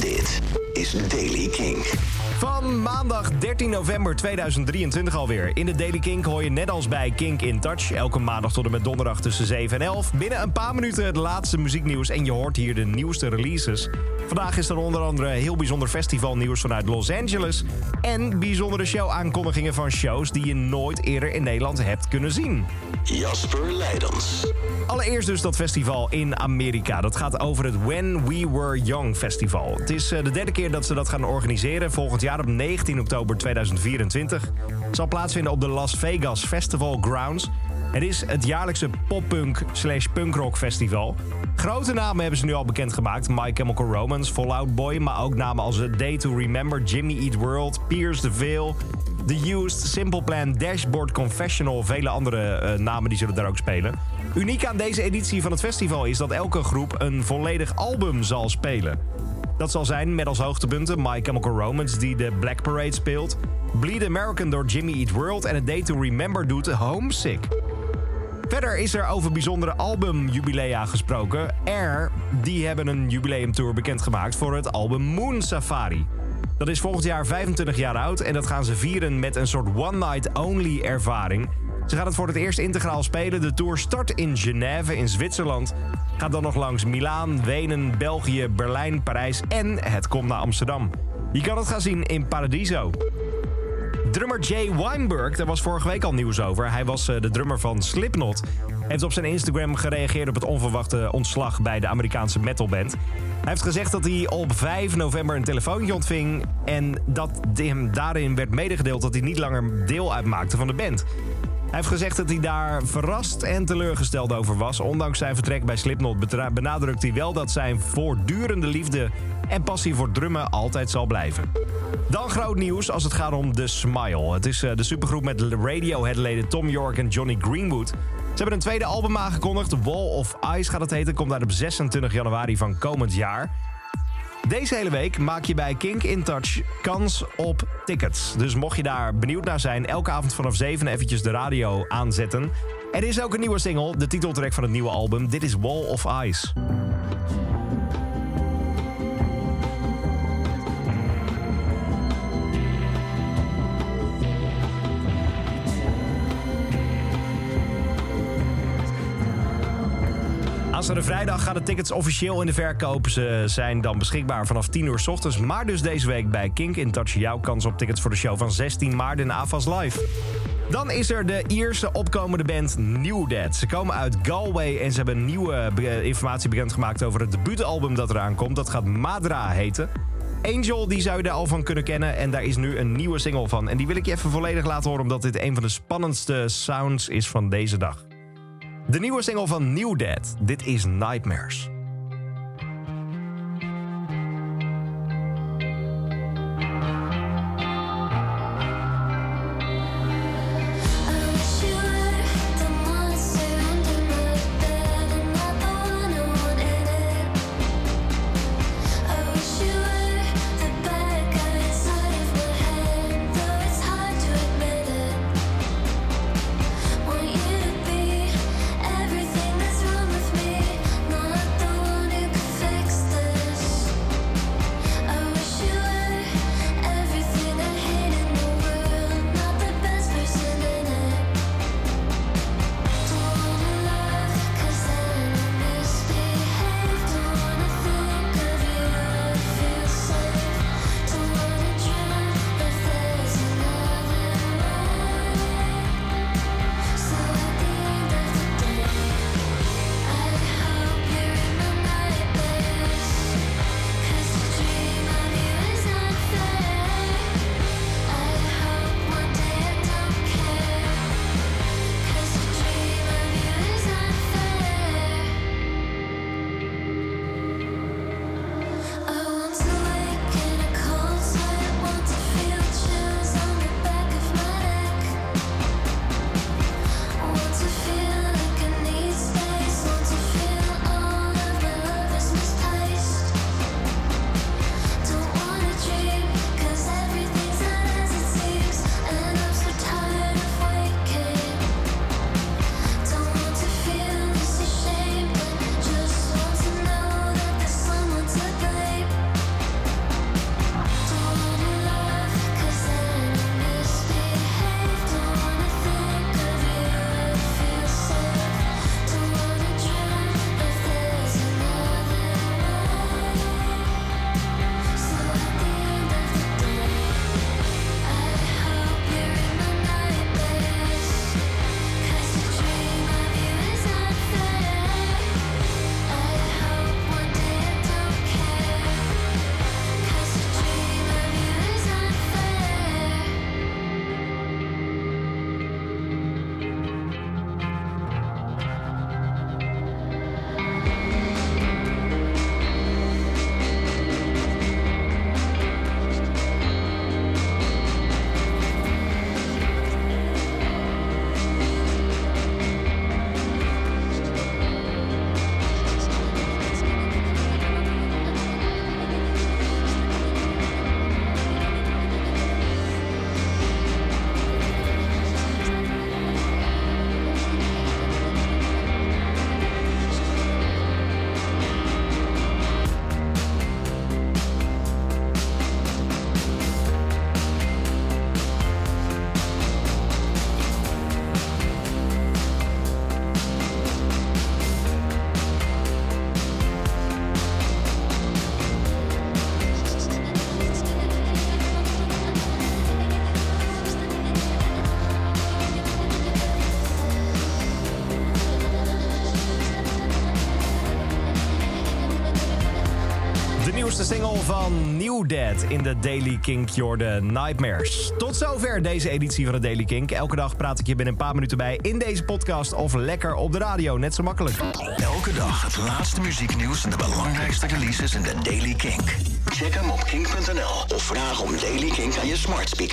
Dit is Daily King. Van maandag 13 november 2023 alweer. In de Daily Kink hoor je net als bij Kink in Touch. Elke maandag tot en met donderdag tussen 7 en 11. Binnen een paar minuten het laatste muzieknieuws en je hoort hier de nieuwste releases. Vandaag is er onder andere heel bijzonder festivalnieuws vanuit Los Angeles. En bijzondere show-aankondigingen van shows die je nooit eerder in Nederland hebt kunnen zien. Jasper Leidens. Allereerst dus dat festival in Amerika. Dat gaat over het When We Were Young Festival. Het is eh, de derde keer dat ze dat gaan organiseren. Volgend jaar op 19 oktober 2024. Het zal plaatsvinden op de Las Vegas Festival Grounds. Het is het jaarlijkse poppunk slash punkrock festival. Grote namen hebben ze nu al bekendgemaakt. My Chemical Romance, Fallout Boy... maar ook namen als Day to Remember, Jimmy Eat World... Pierce the Veil, The Used, Simple Plan, Dashboard Confessional... vele andere eh, namen die zullen daar ook spelen. Uniek aan deze editie van het festival is dat elke groep een volledig album zal spelen. Dat zal zijn met als hoogtepunten My Chemical Romance die de Black Parade speelt... Bleed American door Jimmy Eat World en A Day to Remember doet Homesick. Verder is er over bijzondere albumjubilea gesproken. Air, die hebben een jubileumtour bekendgemaakt voor het album Moon Safari. Dat is volgend jaar 25 jaar oud en dat gaan ze vieren met een soort one-night-only ervaring. Ze gaan het voor het eerst integraal spelen. De tour start in Genève in Zwitserland. Gaat dan nog langs Milaan, Wenen, België, Berlijn, Parijs en het komt naar Amsterdam. Je kan het gaan zien in Paradiso. Drummer Jay Weinberg, daar was vorige week al nieuws over. Hij was eh, de drummer van Slipknot. Heeft op zijn Instagram gereageerd op het onverwachte ontslag bij de Amerikaanse metalband. Hij heeft gezegd dat hij op 5 november een telefoontje ontving... en dat hem daarin werd medegedeeld dat hij niet langer deel uitmaakte van de band. Hij heeft gezegd dat hij daar verrast en teleurgesteld over was. Ondanks zijn vertrek bij Slipknot benadrukt hij wel dat zijn voortdurende liefde en passie voor drummen altijd zal blijven. Dan groot nieuws als het gaat om The Smile. Het is eh, de supergroep met Radiohead-leden Tom York en Johnny Greenwood. Ze hebben een tweede album aangekondigd. Wall of Ice gaat het heten. Komt uit op 26 januari van komend jaar. Deze hele week maak je bij Kink in Touch kans op tickets. Dus mocht je daar benieuwd naar zijn, elke avond vanaf 7 eventjes de radio aanzetten. Er is ook een nieuwe single, de titeltrack van het nieuwe album. Dit is Wall of Ice. Aanstaande vrijdag gaan de tickets officieel in de verkoop. Ze zijn dan beschikbaar vanaf 10 uur s ochtends. Maar dus deze week bij Kink in Touch jouw kans op tickets voor de show van 16 maart in AFAS Live. Dan is er de Ierse opkomende band New Dead. Ze komen uit Galway en ze hebben nieuwe informatie bekendgemaakt over het debuutalbum dat eraan komt. Dat gaat Madra heten. Angel, die zou je er al van kunnen kennen. En daar is nu een nieuwe single van. En die wil ik je even volledig laten horen, omdat dit een van de spannendste sounds is van deze dag. De nieuwe single van New Dead. Dit is Nightmares. Nieuwste single van New Dead in de Daily Kink Jordan Nightmares. Tot zover deze editie van de Daily Kink. Elke dag praat ik je binnen een paar minuten bij in deze podcast of lekker op de radio. Net zo makkelijk. Elke dag het laatste muzieknieuws en de belangrijkste releases in de Daily Kink. Check hem op kink.nl of vraag om Daily Kink aan je smart speaker.